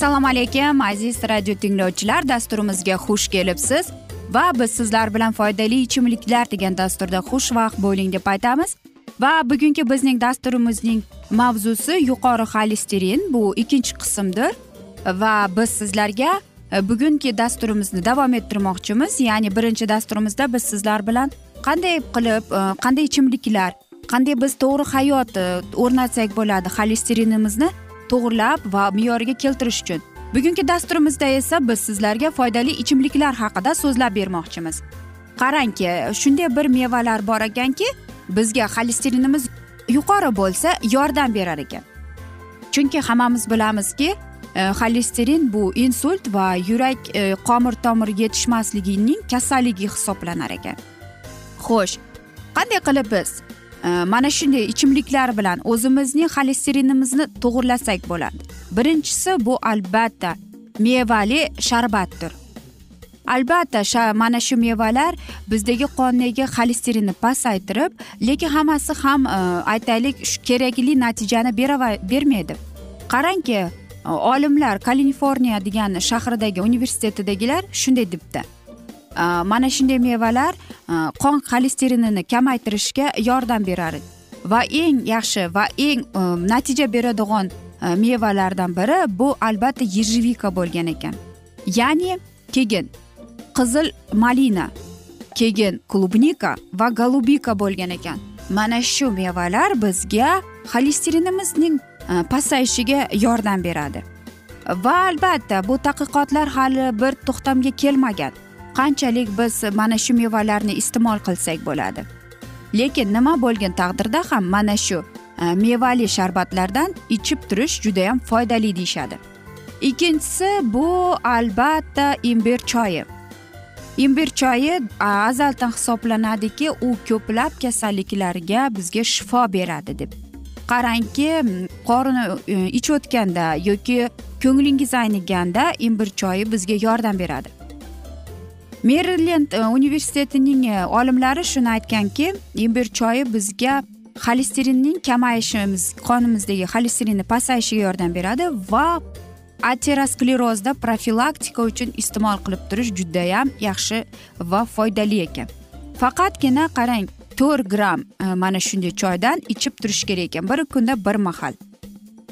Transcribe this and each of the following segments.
assalomu alaykum aziz radio tinglovchilar. Dasturimizga xush kelibsiz va biz sizlar bilan foydali ichimliklar degan dasturda xushvaqt bo'ling deb aytamiz. Va bugungi bizning dasturimizning mavzusi yuqori xolesterin bu ikkinchi qismdir. Va biz sizlarga e, bugungi dasturimizni davom ettirmoqchimiz. Ya'ni birinchi dasturimizda biz sizlar bilan qanday qilib e, qanday ichimliklar qanday biz to'g'ri hayot e, o'rnatsak bo'ladi xolesterinimizni to'g'irlab va me'yoriga keltirish uchun. Bugungi dasturimizda esa biz sizlarga foydali ichimliklar haqida so'zlab bermoqchimiz. Qarangki shunday bir mevalar bor ekanki bizga xolesterinimiz yuqori bo'lsa yordam berar ekan. Chunki hammamiz bilamizki e, xolesterin bu insult va yurak e, qomir tomir yetishmasligining kasalligi hisoblanar ekan. Xo'sh qanday qilib biz mana shunday ichimliklar bilan o'zimizning xolesterinimizni to'g'irlasak bo'ladi. Birinchisi bu albatta mevali sharbatdir. Albatta mana shu mevalar bizdagi qondagi xolesterinni pasaytirib lekin hammasi ham e, aytaylik shu kerakli natijani bermaydi. Qarangki e, olimlar kaliforniya degan shahridagi universitetidagilar shunday debdi. Э, mana shunday mevalar э, qon xolesterinini kamaytirishga yordam beradi va eng yaxshi va eng e, natija beradigan e, mevalardan biri bu albatta ежевика bo'lgan ekan. Ya'ni keyin qizil malina keyin klubnika va golubika bo'lgan ekan. Mana shu mevalar bizga xolesterinimizning e, pasayishiga yordam beradi. Va albatta bu tadqiqotlar hali bir to'xtamga kelmagan. Qanchalik biz mana shu mevalarni iste'mol qilsak bo'ladi. Lekin nima bo'lgan taqdirda ham mana shu e, mevali sharbatlardan ichib turish judayam foydali deyishadi. Ikkinchisi bu albatta imbir choyi. Imbir choyi azaldan hisoblanadiki u ko'plab kasalliklarga bizga shifo beradi deb. Qarangki qorin e, ichayotganda yoki ko'nglingiz ayniganda imbir choyi bizga yordam beradi. Merilend e, universitetining e, olimlari shuni aytganki imbir choyi bizga xolesterinning kamayishimiz qonimizdagi xolesterinni pasayishiga yordam beradi va aterosklerozda profilaktika uchun iste'mol qilib turish judayam yaxshi va foydali ekan. Faqatgina qarang to'rt gramm e, mana shunday choydan ichib turish kerak ekan bir kunda bir mahal.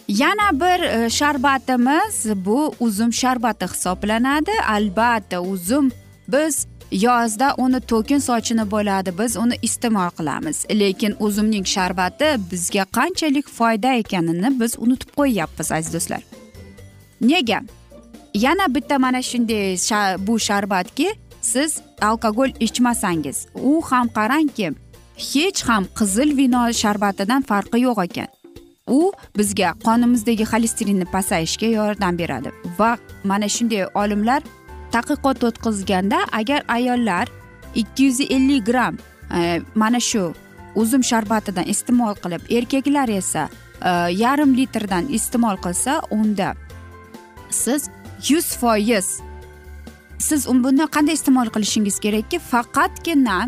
Yana bir sharbatimiz bu uzum sharbati hisoblanadi. Albatta uzum biz yozda uni to'kin sochini bo'ladi biz uni iste'mol qilamiz. Lekin uzumning sharbati bizga qanchalik foyda ekanini biz unutib qo'yyapmiz aziz do'stlar. Nega? Yana bitta mana shunday bu sharbatki siz alkogol ichmasangiz u ham qarangki hech ham qizil vino sharbatidan farqi yo'q ekan. U bizga qonimizdagi xolesterinni pasayishga yordam beradi. Va mana shunday olimlar tadqiqot o'tkazganda agar ayollar ikki yuz ellik gramm e, mana shu uzum sharbatidan iste'mol qilib erkaklar esa e, yarim litrdan iste'mol qilsa unda siz yuz foiz siz buni qanday iste'mol qilishingiz kerakki faqatgina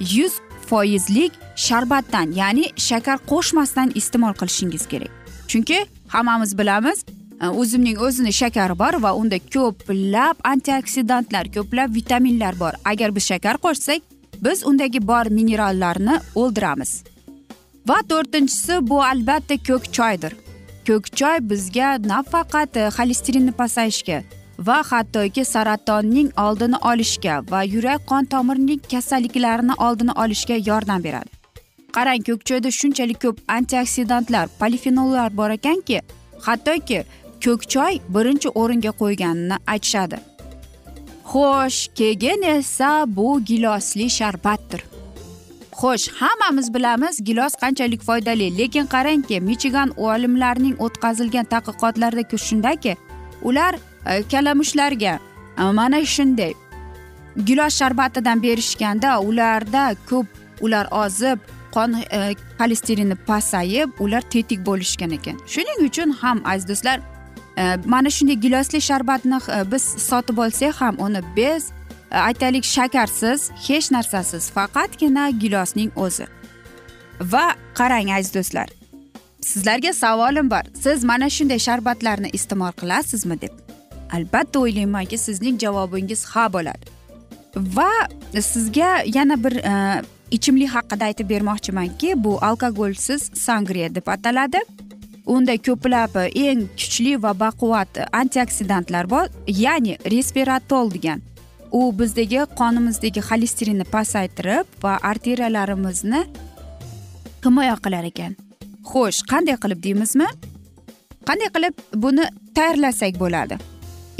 yuz foizlik sharbatdan ya'ni shakar qo'shmasdan iste'mol qilishingiz kerak. Chunki hammamiz bilamiz Э, o'zimning o'zini shakari bor va unda ko'plab antioksidantlar ko'plab vitaminlar bor. Agar biz shakar qo'shsak biz undagi bor minerallarni o'ldiramiz. Va to'rtinchisi bu albatta ko'k choydir. Ko'k choy bizga nafaqat xolesterinni pasayishga va hattoki saratonning oldini olishga va yurak qon tomirining kasalliklarini oldini olishga yordam beradi. Qarang ko'k choyda shunchalik ko'p antioksidantlar polifenollar bor ekanki hattoki ko'k choy birinchi o'ringa qo'yganini aytishadi. Xo'sh keyin esa bu gilosli sharbatdir. Xo'sh hammamiz bilamiz gilos qanchalik foydali lekin qarangki michigan olimlarining o'tkazilgan tadqiqotlarida shundaki ular e, kalamushlarga e, mana shunday gilos sharbatidan berishganda ularda ko'p ular ozib qon xolesterini xolesterinni pasayib ular tetik bo'lishgan ekan. Shuning uchun ham aziz do'stlar Э, mana shunday gilosli sharbatni e, biz sotib olsak ham uni bez e, aytaylik shakarsiz hech narsasiz faqatgina gilosning o'zi. Va qarang aziz do'stlar sizlarga savolim bor. Siz mana shunday sharbatlarni iste'mol qilasizmi deb. Albatta o'ylaymanki sizning javobingiz ha bo'ladi. Va sizga yana bir e, ichimlik haqida aytib bermoqchimanki bu alkogolsiz sangriya deb ataladi. Unda ko'plab e, eng kuchli va baquvvat antioksidantlar bor ya'ni resveratrol degan. U bizdagi qonimizdagi xolesterinni pasaytirib va arteriyalarimizni himoya qilar ekan. Xo'sh qanday qilib deymizmi? Qanday qilib buni tayyorlasak bo'ladi?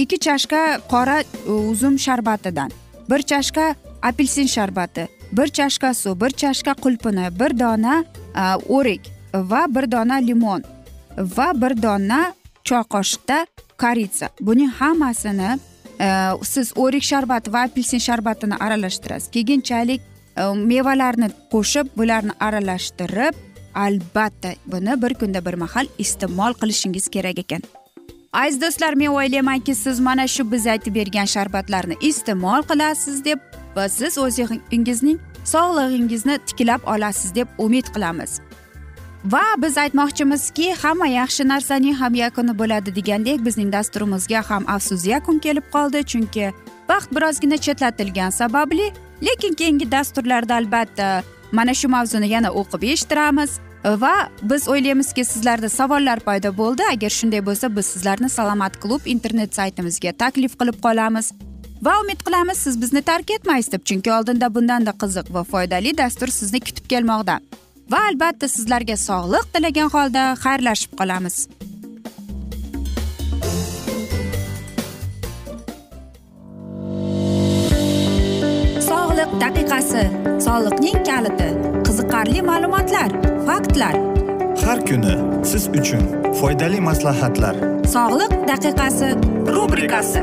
Ikki chashka qora e, uzum sharbatidan bir chashka apelsin sharbati bir chashka suv bir chashka qulpini bir dona e, o'rik va bir dona limon va bir dona choy qoshiqda koritsa buning hammasini e, siz o'rik sharbati va apelsin sharbatini aralashtirasiz. Keyinchalik e, mevalarni qo'shib bularni aralashtirib albatta buni bir kunda bir mahal iste'mol qilishingiz kerak ekan. Aziz do'stlar men o'ylaymanki siz mana shu biz aytib bergan sharbatlarni iste'mol qilasiz deb va siz o'zingizning sog'lig'ingizni tiklab olasiz deb umid qilamiz. Va biz aytmoqchimizki hamma yaxshi narsaning ham yakuni bo'ladi degandek bizning dasturimizga ham afsus yakun kelib qoldi. Chunki vaqt birozgina chetlatilgani sababli lekin keyingi dasturlarda albatta mana shu mavzuni yana o'qib eshittiramiz. Va biz o'ylaymizki sizlarda savollar paydo bo'ldi. Agar shunday bo'lsa biz sizlarni salomat klub internet saytimizga taklif qilib qolamiz. Va umid qilamiz siz bizni tark etmaysiz deb chunki oldinda bundanda qiziq va foydali dastur sizni kutib kelmoqda. Va albatta sizlarga sog'lik tilagan holda xayrlashib qolamiz. Sog'liq daqiqasi soliqning kaliti qiziqarli ma'lumotlar faktlar. Har kuni siz uchun foydali maslahatlar. Sog'liq daqiqasi rubrikasi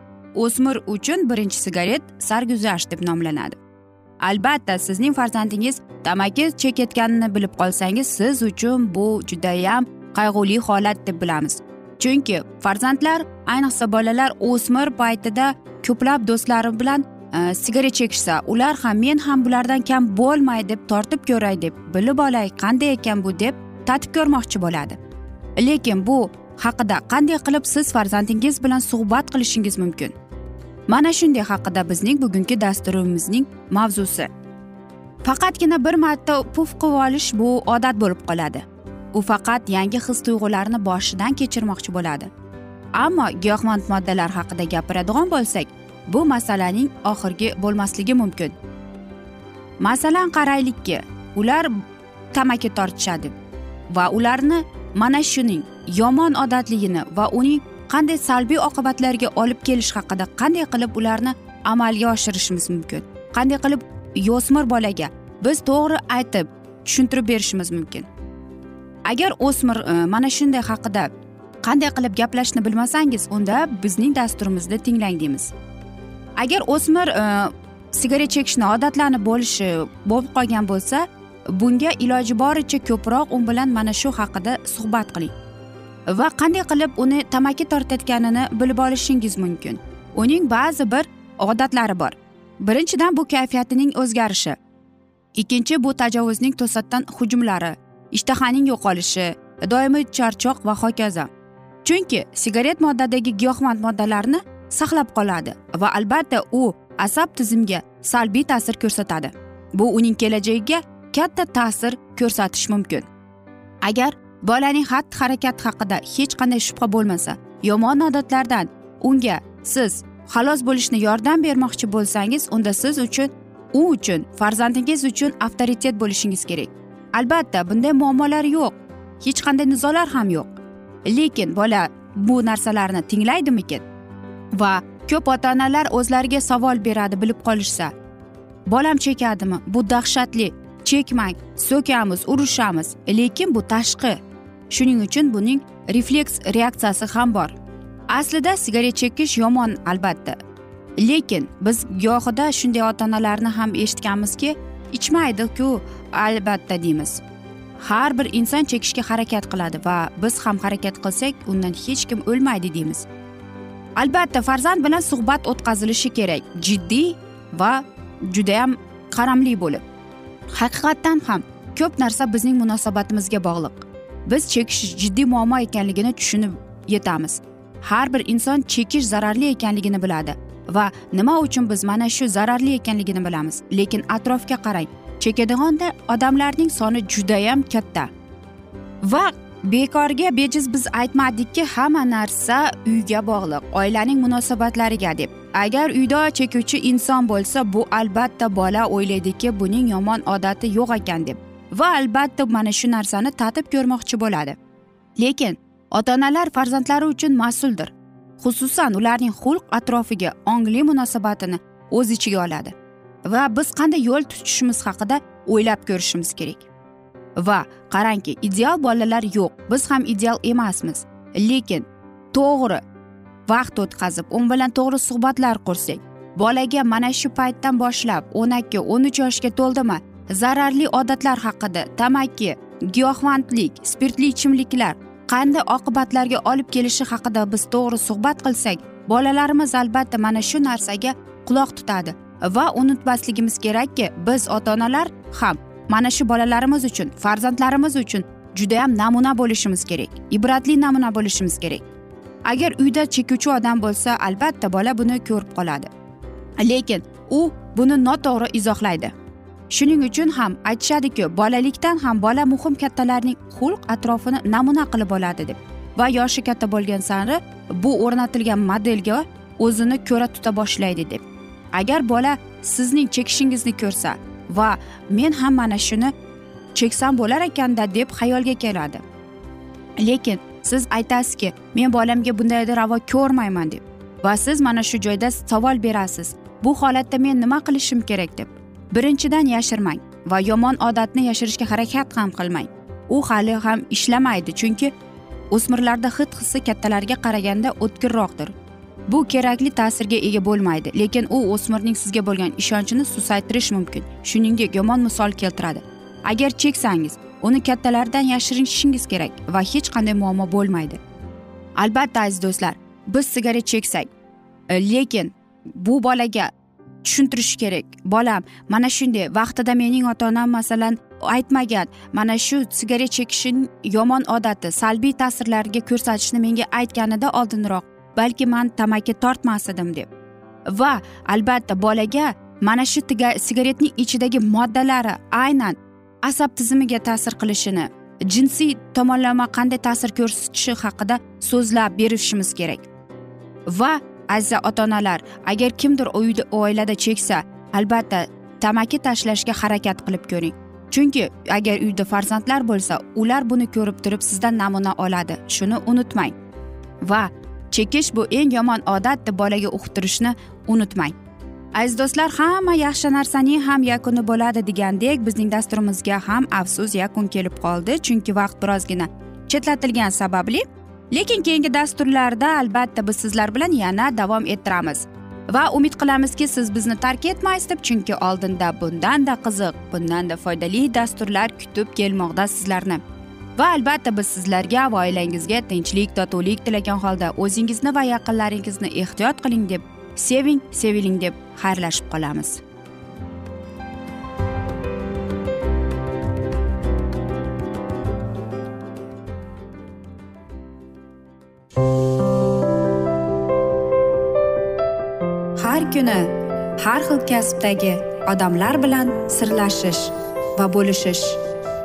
o'smir uchun birinchi sigaret sarguzasht deb nomlanadi. Albatta sizning farzandingiz tamaki chekayotganini bilib qolsangiz siz uchun bu judayam qayg'uli holat deb bilamiz. Chunki farzandlar ayniqsa bolalar o'smir paytida ko'plab do'stlari bilan e, sigaret chekishsa ular ham men ham bulardan kam bo'lmay deb tortib ko'ray deb bilib olay qanday ekan bu deb tatib ko'rmoqchi bo'ladi. Lekin bu haqida qanday qilib siz farzandingiz bilan suhbat qilishingiz mumkin? Mana shunday haqida bizning bugungi dasturimizning mavzusi. Faqatgina bir marta puf qilib olish bu odat bo'lib qoladi. U faqat yangi his tuyg'ularni boshidan kechirmoqchi bo'ladi. Ammo giyohvand moddalar haqida gapiradigan bo'lsak bu masalaning oxirgi bo'lmasligi mumkin. Masalan qaraylikki ular tamaki tortishadi va ularni mana shuning yomon odatligini va uning qanday salbiy oqibatlarga olib kelish haqida qanday qilib ularni amalga oshirishimiz mumkin? Qanday qilib o'smir bolaga biz to'g'ri aytib tushuntirib berishimiz mumkin? Agar o'smir e, mana shunday haqida qanday qilib gaplashishni bilmasangiz unda bizning dasturimizda tinglang deymiz. Agar o'smir e, sigaret chekishni odatlanib bo'lishi bo'lib qolgan bo'lsa bunga iloji boricha ko'proq u bilan mana shu haqida suhbat qiling. Va qanday qilib uni tamaki tortayotganini bilib olishingiz mumkin. Uning ba'zi bir odatlari bor. Birinchidan bu kayfiyatining o'zgarishi. Ikkinchi bu tajovuzning to'satdan hujumlari ishtahaning yo'qolishi doimiy charchoq va hokazo. Chunki sigaret moddadagi giyohvand moddalarni saqlab qoladi va albatta u asab tizimiga salbiy ta'sir ko'rsatadi. Bu uning kelajagiga katta ta'sir ko'rsatishi mumkin. Agar bolaning xatti harakati haqida hech qanday shubha bo'lmasa yomon odatlardan unga siz xalos bo'lishni yordam bermoqchi bo'lsangiz unda siz uchun u uchun farzandingiz uchun avtoritet bo'lishingiz kerak. Albatta bunday muammolar yo'q. Hech qanday nizolar ham yo'q. Lekin bola bu narsalarni tinglaydimikin? Va ko'p ota onalar o'zlariga savol beradi bilib qolishsa bolam chekadimi? Bu dahshatli chekmang so'kamiz urushamiz. Lekin bu tashqi. Shuning uchun buning refleks reaksiyasi ham bor. Aslida sigaret chekish yomon albatta. Lekin biz gohida shunday ota onalarni ham eshitganmizki ichmaydiku albatta deymiz. Har bir inson chekishga harakat qiladi va biz ham harakat qilsak undan hech kim o'lmaydi deymiz. Albatta farzand bilan suhbat o'tkazilishi kerak. Jiddiy va judayam qaramli bo'lib. Haqiqatdan ham ko'p narsa bizning munosabatimizga bog'liq. Biz chekish jiddiy muammo ekanligini tushunib yetamiz. Har bir inson chekish zararli ekanligini biladi va nima uchun biz mana shu zararli ekanligini bilamiz. Lekin atrofga qarang chekadigan odamlarning soni judayam katta. Va bekorga bejiz biz aytmadikki hamma narsa uyga bog'liq oilaning munosabatlariga deb. Agar uyda chekuvchi inson bo'lsa bu albatta bola o'ylaydiki buning yomon odati yo'q ekan deb. Va albatta mana shu narsani tatib ko'rmoqchi bo'ladi. Lekin ota onalar farzandlari uchun mas'uldir. Xususan ularning xulq atrofiga ongli munosabatini o'z ichiga oladi. Va biz qanday yo'l tutishimiz haqida o'ylab ko'rishimiz kerak. Va qarangki ideal bolalar yo'q. Biz ham ideal emasmiz. Lekin to'g'ri vaqt o'tkazib u bilan to'g'ri suhbatlar qursak bolaga mana shu paytdan boshlab o'n ikki o'n uch yoshga to'ldimi? Zararli odatlar haqida tamaki giyohvandlik spirtli ichimliklar qanday oqibatlarga olib kelishi haqida biz to'g'ri suhbat qilsak bolalarimiz albatta mana shu narsaga quloq tutadi. Va unutmasligimiz kerakki biz ota onalar ham mana shu bolalarimiz uchun farzandlarimiz uchun judayam namuna bo'lishimiz kerak ibratli namuna bo'lishimiz kerak. Agar uyda chekuvchi odam bo'lsa albatta bola buni ko'rib qoladi. Lekin u buni noto'g'ri izohlaydi. Shuning uchun ham aytishadiki bolalikdan ham bola muhim kattalarning xulq atrofini namuna qilib oladi deb. Va yoshi katta bo'lgan sari bu o'rnatilgan modelga o'zini ko'ra tuta boshlaydi deb. Agar bola sizning chekishingizni ko'rsa va men ham mana shuni cheksam bo'lar ekanda deb xayolga keladi. Lekin siz aytasizki men bolamga bundayni ravo ko'rmayman deb va siz mana shu joyda savol berasiz. Bu holatda men nima qilishim kerak deb. Birinchidan yashirmang va yomon odatni yashirishga harakat ham qilmang. U hali ham ishlamaydi chunki o'smirlarda hid hissi kattalarga qaraganda o'tkirroqdir. Bu kerakli ta'sirga ega bo'lmaydi lekin u o'smirning sizga bo'lgan ishonchini susaytirish mumkin. Shuningdek yomon misol keltiradi. Agar cheksangiz uni kattalardan yashirishingiz kerak va hech qanday muammo bo'lmaydi. Albatta aziz do'stlar biz sigaret cheksak e, lekin bu bolaga tushuntirish kerak. Bolam mana shunday vaqtida mening ota onam masalan aytmagan mana shu sigaret chekishning yomon odati salbiy ta'sirlarga ko'rsatishni menga aytganida oldinroq balki man tamaki tortmas edim deb. Va albatta bolaga mana shu sigaretning ichidagi moddalari aynan asab tizimiga ta'sir qilishini jinsiy tomonlama qanday ta'sir ko'rsatishi haqida so'zlab berishimiz kerak. Va aziz ota onalar agar kimdir uyda oilada cheksa albatta tamaki tashlashga harakat qilib ko'ring. Chunki agar uyda farzandlar bo'lsa ular buni ko'rib turib sizdan namuna oladi. Shuni unutmang. Va chekish bu eng yomon odat deb bolaga uqtirishni unutmang. Aziz do'stlar hamma yaxshi narsaning ham yakuni bo'ladi degandek bizning dasturimizga ham afsus yakun kelib qoldi. Chunki vaqt birozgina chetlatilgani sababli lekin keyingi dasturlarda albatta biz sizlar bilan yana davom ettiramiz. Va umid qilamizki siz bizni tark etmaysiz deb chunki oldinda bundanda qiziq bundanda foydali dasturlar kutib kelmoqda sizlarni. Va albatta biz sizlarga va oilangizga tinchlik totuvlik tilagan holda o'zingizni va yaqinlaringizni ehtiyot qiling deb seving seviling deb xayrlashib qolamiz. Har kuni har xil kasbdagi odamlar bilan sirlashish va bo'lishish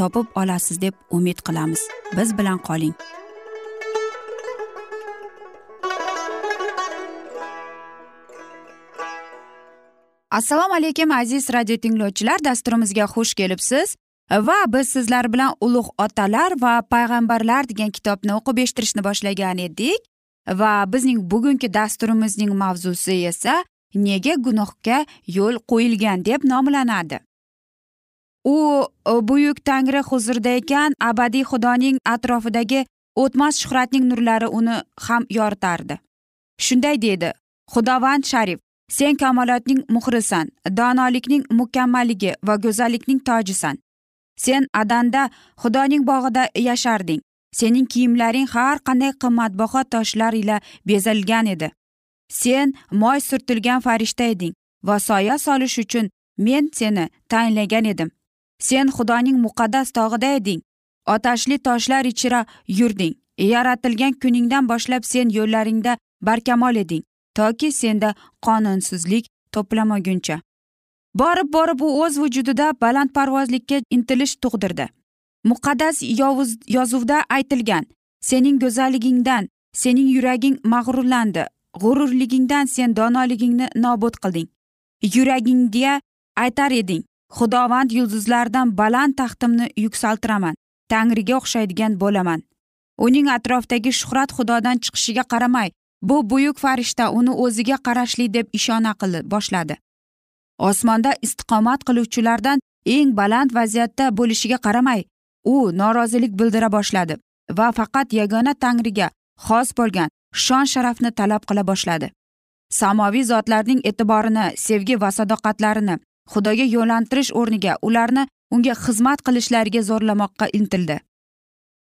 topib olasiz deb umid qilamiz. Biz bilan qoling. Assalomu alaykum aziz radio tinglovchilar. Dasturimizga xush kelibsiz. Va biz sizlar bilan ulug' otalar va payg'ambarlar degan kitobni o'qib eshittirishni boshlagan edik. Va bizning bugungi dasturimizning mavzusi esa nega gunohga yo'l qo'yilgan deb nomlanadi. U buyuk tangri huzurida ekan abadiy xudoning atrofidagi o'tmas shuhratning nurlari uni ham yoritardi shunday dedi xudovand sharif sen kamolotning muhrisan donolikning mukammalligi va go'zallikning tojisan. Sen adanda xudoning bog'ida yasharding. Sening kiyimlaring har qanday qimmatbaho toshlar ila bezalgan edi. Sen moy surtilgan farishta eding va soya solish uchun men seni tayinlagan edim. Sen xudoning muqaddas tog'ida eding. Otashli toshlar ichra yurding. Yaratilgan kuningdan boshlab sen yo'llaringda barkamol eding toki senda qonunsizlik to'plamaguncha. Borib borib u o'z vujudida balandparvozlikka intilish tug'dirdi. Muqaddas yovuz yozuvda aytilgan sening go'zalligingdan sening yuraging mag'rurlandi g'ururligingdan sen donoligingni nobud qilding. Yuragingga aytar eding xudovand yulduzlardan baland taxtimni yuksaltiraman. Tangriga o'xshaydigan bo'laman. Uning atrofdagi shuhrat xudodan chiqishiga qaramay bu buyuk farishta uni o'ziga qarashli deb ishona qilib boshladi. Osmonda istiqomat qiluvchilardan eng baland vaziyatda bo'lishiga qaramay u norozilik bildira boshladi va faqat yagona tangriga xos bo'lgan shon sharafni talab qila boshladi. Samoviy zotlarning e'tiborini sevgi va sadoqatlarini xudoga yo'llantirish o'rniga ularni unga xizmat qilishlariga zo'rlamoqqa intildi.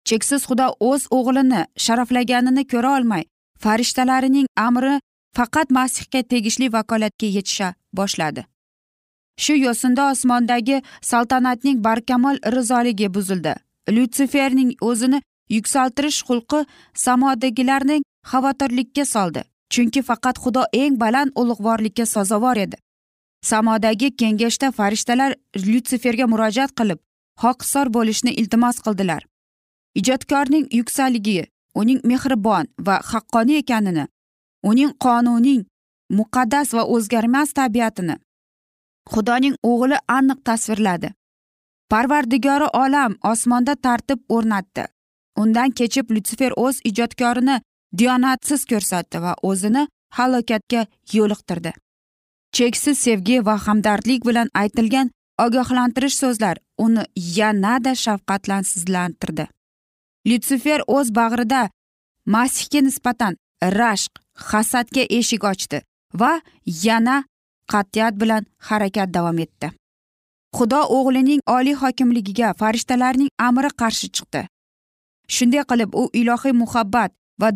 Cheksiz xudo o'z o'g'lini sharaflaganini ko'ra olmay farishtalarining amri faqat masihga tegishli vakolatga yetisha boshladi. Shu yo'sinda osmondagi saltanatning barkamol rizoligi buzildi. Lyutsiferning o'zini yuksaltirish xulqi samodagilarning xavotirlikka soldi chunki faqat xudo eng baland ulug'vorlikka sazovor edi. Samodagi kengashda farishtalar lyutsiferga murojaat qilib hoqisor bo'lishni iltimos qildilar. Ijodkorning yuksaligi uning mehribon va haqqoniy ekanini uning qonuniy muqaddas va o'zgarmas tabiatini xudoning o'g'li aniq tasvirladi. Parvardigori olam osmonda tartib o'rnatdi. Undan kechib lyutsifer o'z ijodkorini diyonatsiz ko'rsatdi va o'zini halokatga yo'liqtirdi. Cheksiz sevgi va hamdardlik bilan aytilgan ogohlantirish so'zlar uni yanada shafqatlansizlantirdi. Lyutsifer o'z bag'rida masihga nisbatan rashq hasadga eshik ochdi va yana qat'iyat bilan harakat davom etdi. Xudo o'g'lining oliy hokimligiga farishtalarning amri qarshi chiqdi. Shunday qilib u ilohiy muhabbat va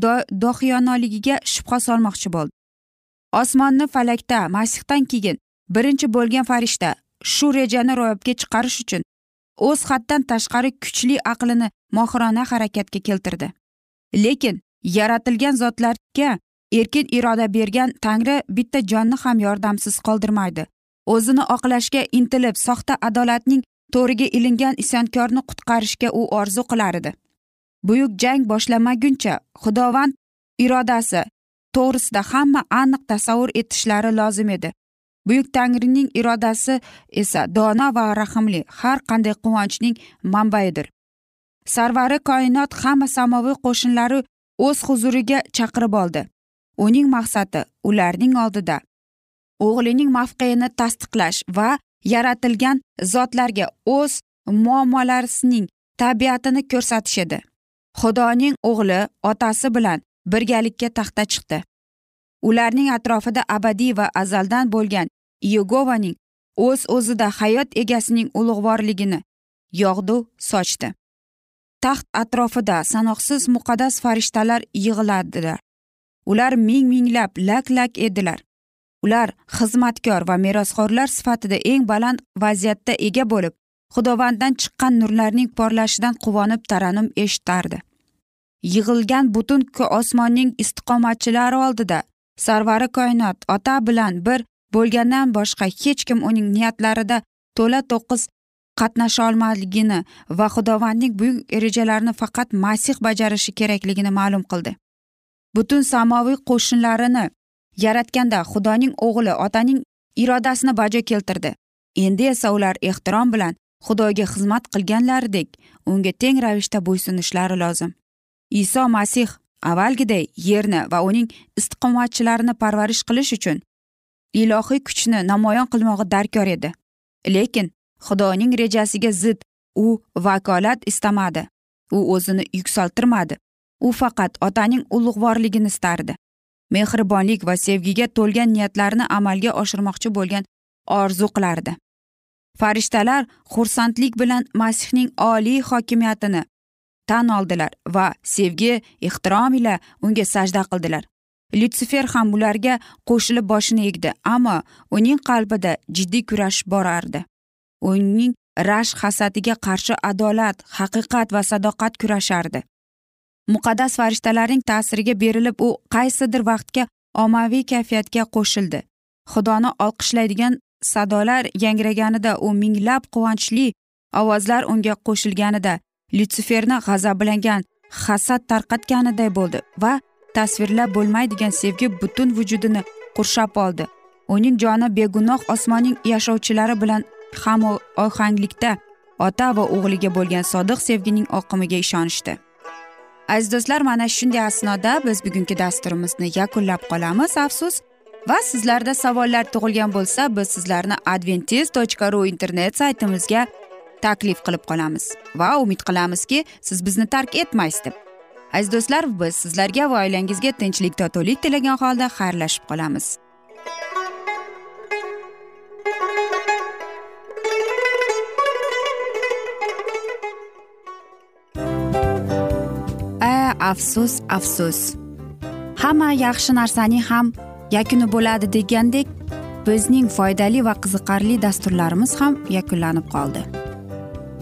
dohiyonoligiga shubha solmoqchi bo'ldi. Osmonni falakda masihdan keyin birinchi bo'lgan farishta shu rejani ro'yobga chiqarish uchun o'z haddan tashqari kuchli aqlini mohirona harakatga keltirdi. Lekin yaratilgan zotlarga erkin iroda bergan tangri bitta jonni ham yordamsiz qoldirmaydi. O'zini oqlashga intilib soxta adolatning to'riga ilingan isyonkorni qutqarishga u orzu qilar edi. Buyuk jang boshlamaguncha xudovand irodasi to'g'risida hamma aniq tasavvur etishlari lozim edi. Buyuk tangrining irodasi esa dono va rahmli har qanday quvonchning manbaidir sarvari koinot hamma samoviy qo'shinlari o'z huzuriga chaqirib oldi. Uning maqsadi ularning oldida o'g'lining mavqeini tasdiqlash va yaratilgan zotlarga o'z muammolarining tabiatini ko'rsatish edi. Xudoning o'g'li otasi bilan birgalikka taxta chiqdi. Ularning atrofida abadiy va azaldan bo'lgan yegovaning o'z o'zida hayot egasining ulug'vorligini yog'du sochdi. Taxt atrofida sanoqsiz muqaddas farishtalar yig'iladilar ular ming minglab lak lak edilar. Ular xizmatkor va merosxo'rlar sifatida eng baland vaziyatda ega bo'lib xudovanddan chiqqan nurlarning porlashidan quvonib taranum eshitardi. Yig'ilgan butun osmonning istiqomatchilari oldida sarvari koinot ota bilan bir bo'lgandan boshqa hech kim uning niyatlarida to'la to'qqiz qatnasha olmaligini va xudovandning buyuk rejalarini faqat masih bajarishi kerakligini ma'lum qildi. Butun samoviy qo'shinlarini yaratganda xudoning o'g'li otaning irodasini bajo keltirdi. Endi esa ular ehtirom bilan xudoga xizmat qilganlaridek unga teng ravishda bo'ysunishlari lozim. Iso masih avvalgiday yerni va uning istiqomatchilarini parvarish qilish uchun ilohiy kuchni namoyon qilmog'i darkor edi. Lekin xudoning rejasiga zid u vakolat istamadi. U o'zini yuksaltirmadi. U faqat otaning ulug'vorligini istardi. Mehribonlik va sevgiga to'lgan niyatlarini amalga oshirmoqchi bo'lgan orzu qilardi. Farishtalar xursandlik bilan masihning oliy hokimiyatini tan oldilar va sevgi ehtirom ila unga sajda qildilar. Lyutsifer ham ularga qo'shilib boshini egdi ammo uning qalbida jiddiy kurash borardi. Uning rashk hasadiga qarshi adolat haqiqat va sadoqat kurashardi. Muqaddas farishtalarning ta'siriga berilib u qaysidir vaqtga ommaviy kayfiyatga qo'shildi. Xudoni olqishlaydigan sadolar yangraganida u minglab quvonchli ovozlar unga qo'shilganida lyutsiferni g'azablangan hasad tarqatganiday bo'ldi va tasvirlab bo'lmaydigan sevgi butun vujudini qurshab oldi. Uning joni begunoh osmonning yashovchilari bilan ham ohanglikda ota va o'g'liga bo'lgan sodiq sevgining oqimiga ishonishdi. Aziz do'stlar mana shunday asnoda biz bugungi dasturimizni yakunlab qolamiz. Afsus va sizlarda savollar tug'ilgan bo'lsa biz sizlarni adventis tochka ru internet saytimizga taklif qilib qolamiz. Va umid qilamizki siz bizni tark etmaysiz deb. Aziz do'stlar biz sizlarga va oilangizga tinchlik totuvlik tilagan holda xayrlashib qolamiz. Afsus afsus. Hamma yaxshi narsaning ham yakuni bo'ladi degandek bizning foydali va qiziqarli dasturlarimiz ham yakunlanib qoldi.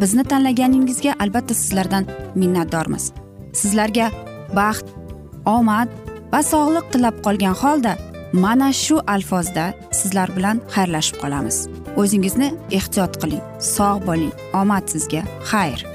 Bizni tanlaganingizga albatta sizlardan minnatdormiz. Sizlarga baxt omad va sog'liq tilab qolgan holda mana shu alfozda sizlar bilan xayrlashib qolamiz. O'zingizni ehtiyot qiling sog' bo'ling omad sizga xayr.